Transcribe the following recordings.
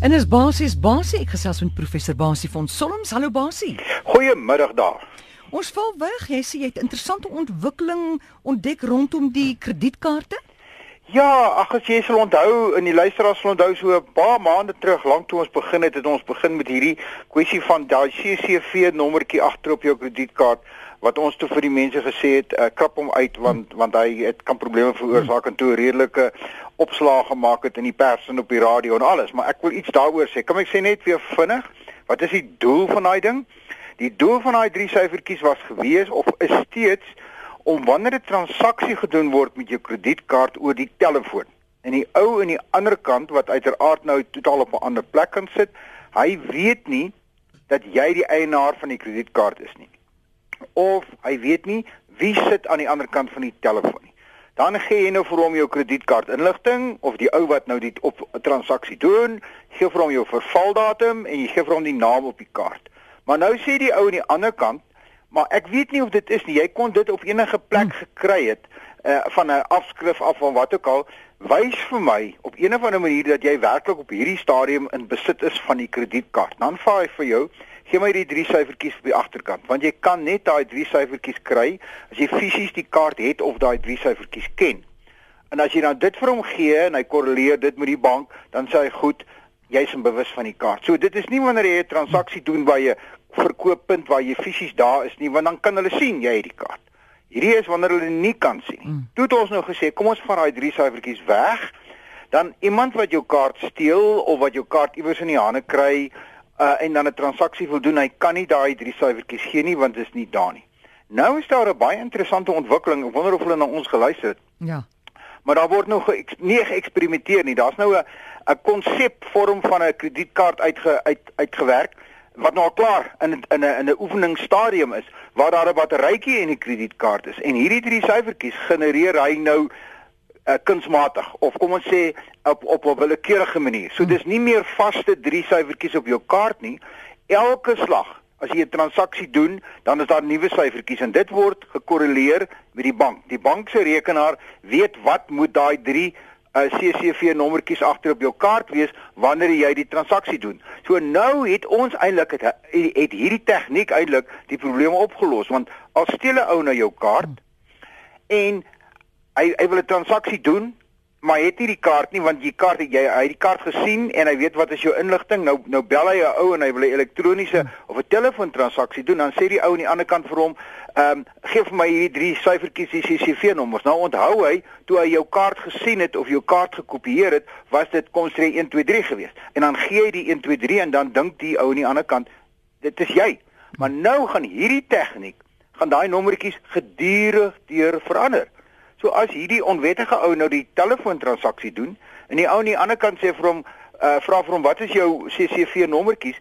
En is basies basie ek gesels met professor Basie van Solms. Hallo Basie. Goeiemiddag daar. Ons val weg. Jy sê jy het interessante ontwikkeling ontdek rondom die kredietkaarte. Ja, ag as jy sal onthou in die luisteraars sal onthou so 'n paar maande terug, lank toe ons begin het, het ons begin met hierdie kwessie van daai CCV nommertjie agter op jou kredietkaart wat ons toe vir die mense gesê het, uh, krap hom uit want want hy het kan probleme veroorsaak en toe redelike opslae gemaak het in die pers en op die radio en alles, maar ek wil iets daaroor sê. Kom ek sê net weer vinnig, wat is die doel van daai ding? Die doel van daai drie syfertjies was gewees of is steeds om wanneer 'n transaksie gedoen word met jou kredietkaart oor die telefoon. En die ou aan die ander kant wat uiteraard nou totaal op 'n ander plek kan sit, hy weet nie dat jy die eienaar van die kredietkaart is nie. Of hy weet nie wie sit aan die ander kant van die telefoon nie. Dan gee jy nou vir hom jou kredietkaart inligting of die ou wat nou die op transaksie doen, gee vir hom jou vervaldatum en jy gee vir hom die naam op die kaart. Maar nou sê die ou aan die ander kant, maar ek weet nie of dit is nie. Jy kon dit op enige plek hmm. gekry het uh, van 'n afskrif af van wat ook al. Wys vir my op een of ander manier dat jy werklik op hierdie stadium in besit is van die kredietkaart. Dan vra hy vir jou gee my die drie syfertjies op die agterkant want jy kan net daai drie syfertjies kry as jy fisies die kaart het of daai drie syfertjies ken. En as jy dan dit vir hom gee en hy korreleer dit met die bank, dan sê hy goed, jy's bewus van die kaart. So dit is nie wanneer jy 'n transaksie doen waar jy verkooppunt waar jy fisies daar is nie, want dan kan hulle sien jy het die kaart. Hierdie is wanneer hulle nie kan sien nie. Mm. Toe het ons nou gesê, kom ons vat daai drie syfertjies weg. Dan iemand wat jou kaart steel of wat jou kaart iewers in die hande kry, uh, en dan 'n transaksie wil doen, hy kan nie daai drie syfertjies gee nie want dit is nie daar nie. Nou is daar 'n baie interessante ontwikkeling. Ek wonder of hulle na ons geluister het. Ja. Maar daar word nog ge nie geëksperimenteer nie. Daar's nou 'n 'n konsepvorm van 'n kredietkaart uitge uit uitgewerk wat nou al klaar in in 'n in 'n oefeningsstadium is waar daar 'n batterytjie in die kredietkaart is en hierdie drie syfertjies genereer hy nou uh, kunsmatig of kom ons sê op op 'n willekeurige manier. So dis nie meer vaste drie syfertjies op jou kaart nie. Elke slag as jy 'n transaksie doen, dan is daar nuwe syfertjies en dit word gekorreleer met die bank. Die bank se rekenaar weet wat moet daai drie uh, eh, CCV nommertjies agter op jou kaart wees wanneer jy die transaksie doen. So nou het ons eintlik het, het hierdie tegniek eintlik die probleme opgelos want al steel 'n ou na jou kaart en hy hy wil 'n transaksie doen, maar hy het nie die kaart nie want jy kaart jy hy het die kaart gesien en hy weet wat is jou inligting. Nou nou bel hy 'n ou en hy wil 'n elektroniese of 'n telefoontransaksie doen, dan sê die ou aan die ander kant vir hom, ehm um, gee vir my hierdie drie syfertjies die CCV nommers. Nou onthou hy toe hy jou kaart gesien het of jou kaart gekopieer het, was dit konstrie 123 geweest. En dan gee hy die 123 en dan dink die ou aan die ander kant, dit is jy. Maar nou gaan hierdie tegniek gaan daai nommertjies gedurig deur verander. So as hierdie onwettige ou nou die telefoontransaksie doen en die ou aan die ander kant sê vir hom uh vra vir hom wat is jou CCV nommertjies?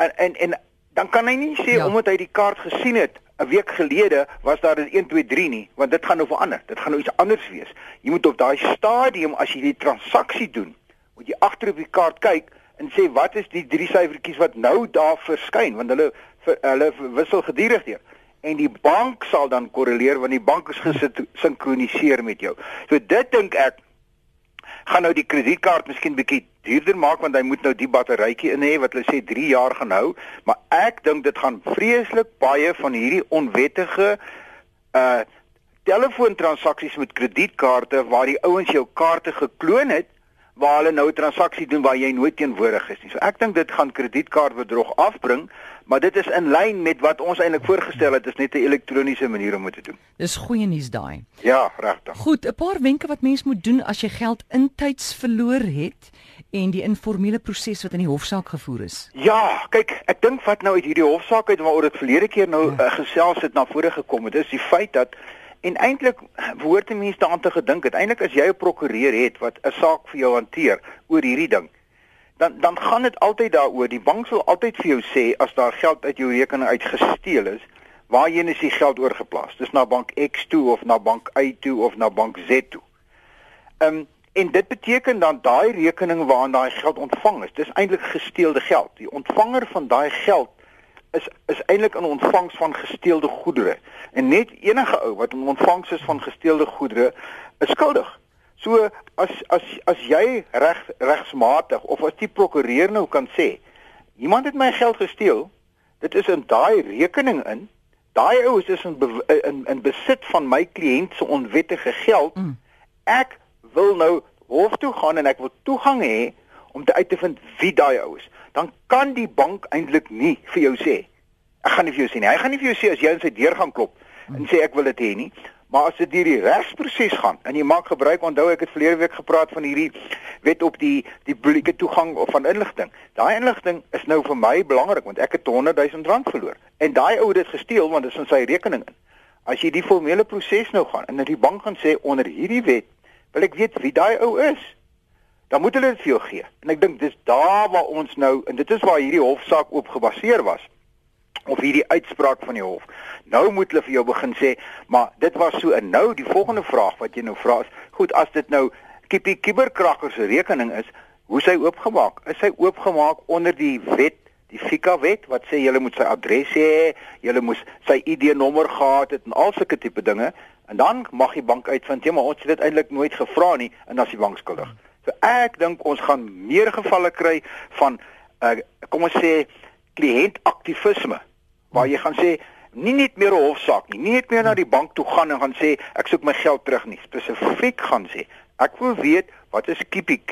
En en en dan kan hy nie sê ja. omdat hy die kaart gesien het 'n week gelede was daar 'n 1 2 3 nie want dit gaan nou verander dit gaan nou iets anders wees. Jy moet op daai stadium as jy die transaksie doen moet jy agter op die kaart kyk en sê wat is die drie syfertjies wat nou daar verskyn? Want hulle hulle wissel gedurig deur en die bank sal dan korreleer want die bank is gesinkroniseer met jou. So dit dink ek gaan nou die kredietkaart miskien bietjie duurder maak want hy moet nou die batterytjie in hê wat hulle sê 3 jaar gaan hou, maar ek dink dit gaan vreeslik baie van hierdie onwettige uh telefoontransaksies met kredietkaarte waar die ouens jou kaarte gekloon het waar hulle nou 'n transaksie doen waar jy nooit teenwoordig is nie. So ek dink dit gaan kredietkaartbedrog afbring, maar dit is in lyn met wat ons eintlik voorgestel het, is net 'n elektroniese manier om dit te doen. Dis goeie nuus daai. Ja, regtig. Goed, 'n paar wenke wat mens moet doen as jy geld intyds verloor het en die informele proses wat in die hofsaak gevoer is. Ja, kyk, ek dink wat nou uit hierdie hofsaak uit waaroor dit verlede keer nou ja. uh, gesels het na vore gekom het, is die feit dat En eintlik behoort 'n mens daaraan te gedink het. Eintlik as jy 'n prokureur het wat 'n saak vir jou hanteer oor hierdie ding, dan dan gaan dit altyd daaroor. Die bank sal altyd vir jou sê as daar geld uit jou rekening uitgesteel is, waarheen is die geld oorgeplaas? Dis na bank X toe of na bank Y toe of na bank Z toe. Ehm um, en dit beteken dan daai rekening waarna daai geld ontvang is, dis eintlik gesteelde geld. Die ontvanger van daai geld is is eintlik in ontvangs van gesteelde goedere. En net enige ou wat in ontvangs is van gesteelde goedere is skuldig. So as as as jy reg regsmatig of as die prokureur nou kan sê, iemand het my geld gesteel, dit is in daai rekening in. Daai ou is in, in in besit van my kliënt se onwettige geld. Mm. Ek wil nou hof toe gaan en ek wil toegang hê om te uit te vind wie daai ou is. Dan kan die bank eintlik nie vir jou sê ek gaan nie vir jou sê nie. Hy gaan nie vir jou sê as jy in sy deur gaan klop en sê ek wil dit hê nie. Maar as dit deur die regsproses gaan en jy maak gebruik, onthou ek het verlede week gepraat van hierdie wet op die die publieke toegang of van inligting. Daai inligting is nou vir my belangrik want ek het 100 000 rand verloor. En daai ou het dit gesteel want dit is in sy rekening in. As jy die formele proses nou gaan en dat die bank gaan sê onder hierdie wet, wil ek weet wie daai ou is. Dan moet hulle dit vir jou gee. En ek dink dis daar waar ons nou en dit is waar hierdie hofsaak op gebaseer was of hierdie uitspraak van die hof. Nou moet hulle vir jou begin sê, maar dit was so en nou die volgende vraag wat jy nou vra is, goed as dit nou Kippie Kiberkrakker se rekening is, hoe sy oopgemaak? Is sy oopgemaak onder die wet, die FICA wet wat sê jy moet sy adres hê, jy moet sy ID-nommer gehad het en al sulke tipe dinge en dan mag die bank uitvind, ja maar ons het dit eintlik nooit gevra nie en dan is die bank skuldig. So ek dink ons gaan meer gevalle kry van uh, kom ons sê kliëntaktivisme waar jy gaan sê nie net meer 'n hofsaak nie, nie net meer na die bank toe gaan en gaan sê ek soek my geld terug nie, spesifiek gaan sê ek wil weet wat is Kippie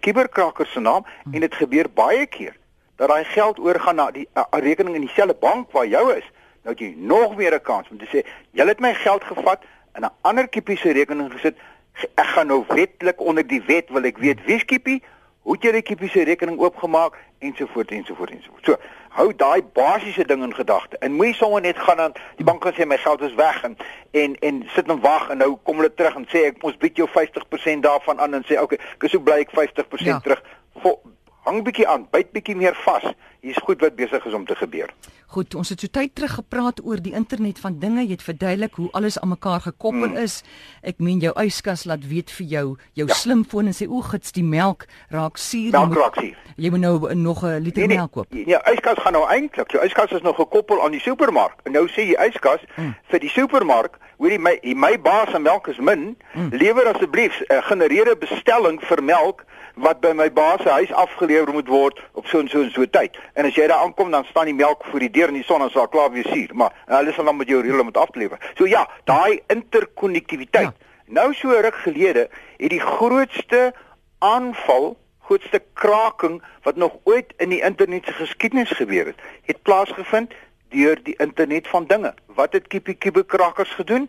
Kiberkraker se naam en dit gebeur baie keer dat daai geld oorgaan na die a, a, rekening in dieselfde bank waar jou is, nou het jy nog meer 'n kans om te sê jy het my geld gevat in 'n ander Kippie se rekening gesit. Ek gaan nou wetlik onder die wet wil ek weet wie Kippie, hoe het jy die Kippie se rekening oopgemaak ensovoorts ensovoorts ensovoorts. So, hou daai basiese ding in gedagte. En moenie sommer net gaan aan die bank en sê my geld is weg en en en sit en wag en nou kom hulle terug en sê ek mos bied jou 50% daarvan aan en sê okay, ek is so bly ek 50% ja. terug. Vol, hang bietjie aan, byt bietjie meer vas. Hier's goed wat besig is om te gebeur. Goed, ons het so tyd terug gepraat oor die internet van dinge. Jy het verduidelik hoe alles aan mekaar gekoppel hmm. is. Ek meen jou yskas laat weet vir jou jou ja. slimfoon en sê o, gits die melk raak suur. Melk raak suur. Jy moet nou nog 'n liter nee, nee, melk koop. Nee, yskas gaan nou eintlik. Jou yskas is nog gekoppel aan die supermark. En nou sê jy yskas hmm. vir die supermark, hoorie my my baas se melk is min. Hmm. Lewer asseblief 'n uh, genereerde bestelling vir melk wat by my baas se huis afgelewer moet word op so en so en so tyd. En as jy daar aankom dan staan die melk voor die deur in die son en sal klaar weer suur, maar hulle sal dan met jou reël om dit af te lewer. So ja, daai interkonnektiwiteit. Ja. Nou so ruk gelede het die grootste aanval, grootste kraking wat nog ooit in die internet se geskiedenis gebeur het, het plaasgevind deur die internet van dinge. Wat het Kippie Kibe krakers gedoen?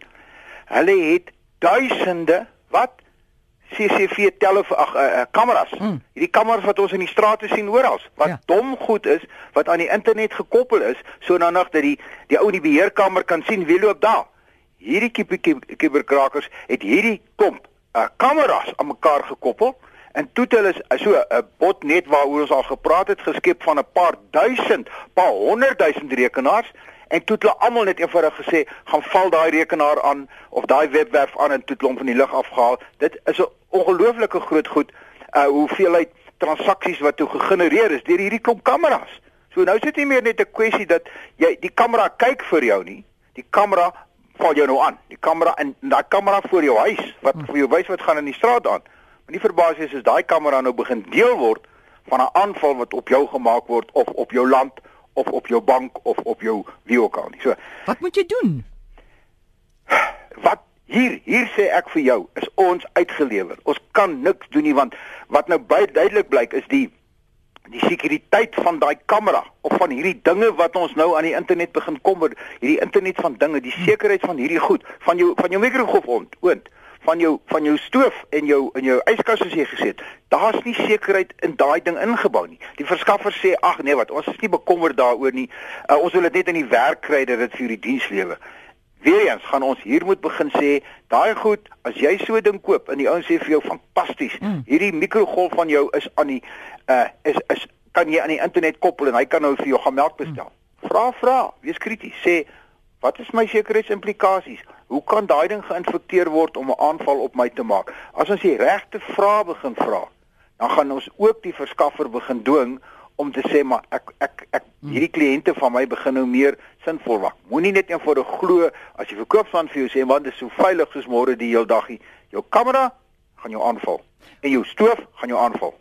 Hulle het duisende wat CCTV telef ag uh, uh, kameras. Hmm. Hierdie kameras wat ons in die strate sien oral, wat ja. dom goed is, wat aan die internet gekoppel is, so na nag dat die die ou in die beheerkamer kan sien wie loop daar. Hierdie kiberkrakers het hierdie komp uh, kameras aan mekaar gekoppel en toe hulle so 'n uh, botnet waaroor ons al gepraat het geskep van 'n paar duisend, paar honderd duisend rekenaars en toe het hulle almal net eenvoudig gesê gaan val daai rekenaar aan of daai webwerf aan en toe het hulle hom van die lug afgehaal. Dit is 'n ongelooflike groot goed uh hoeveelheid transaksies wat toe gegenereer is deur hierdie klomp kameras. So nou sit nie meer net 'n kwessie dat jy die kamera kyk vir jou nie. Die kamera val jou nou aan. Die kamera en daai kamera voor jou huis wat hmm. vir jou wys wat gaan in die straat aan. Maar nie verbaas is as daai kamera nou begin deel word van 'n aanval wat op jou gemaak word of op jou land of op jou bank of op jou wie ook al nie. So, wat moet jy doen? Wat hier hier sê ek vir jou is ons uitgelewer. Ons kan niks doen nie want wat nou baie duidelik blyk is die die sekuriteit van daai kamera of van hierdie dinge wat ons nou aan die internet begin kom, hierdie internet van dinge, die sekerheid van hierdie goed, van jou van jou mikrogolf ont, oond van jou van jou stoof en jou in jou yskas as jy gesê het, daar's nie sekerheid in daai ding ingebou nie. Die verskaffer sê ag nee wat, ons is nie bekommerd daaroor nie. Uh, ons wil dit net in die werk kry dat dit vir die diens lewe. Weereens gaan ons hier moet begin sê, daai goed, as jy so 'n ding koop en die ouens sê vir jou fantasties, mm. hierdie mikrogolf van jou is aan die uh is is kan jy aan die internet koppel en hy kan nou vir jou gaan melk bestel. Mm. Vra vra, wees krities, sê wat is my sekuriteisimplikasies? Hoe kan daai ding geïnfekteer word om 'n aanval op my te maak? As ons die regte vrae begin vra, dan gaan ons ook die verskaffer begin dwing om te sê maar ek ek ek hmm. hierdie kliënte van my begin nou meer sinvol maak. Moenie net eenvoudig glo as jy verkoopsman vir jou sê want dit is so veilig soos môre die heel daggie. Jou kamera gaan jou aanval en jou stoof gaan jou aanval.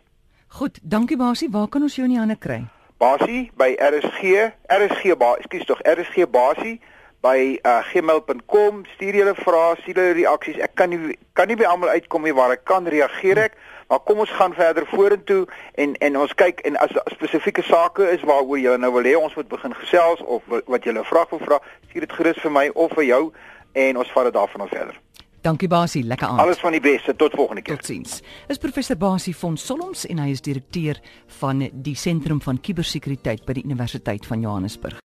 Goed, dankie Basie. Waar kan ons jou in die hande kry? Basie by RSG, RSG Basie, ekskuus tog, RSG Basie by uh, gmail.com. Stuur julle vrae, stuur julle reaksies. Ek kan nie kan nie by almal uitkom nie waar ek kan reageer ek. Maar kom ons gaan verder vorentoe en en ons kyk en as spesifieke sake is waaroor jy nou wil hê ons moet begin gesels of wat jy 'n vraag wil vra, stuur dit gerus vir my of vir jou en ons vat dit daarvan af verder. Dankie Basie, lekker aand. Alles van die beste, tot volgende keer. Totsiens. Is professor Basie van Solms en hy is direkteur van die Sentrum van Kubersekuriteit by die Universiteit van Johannesburg.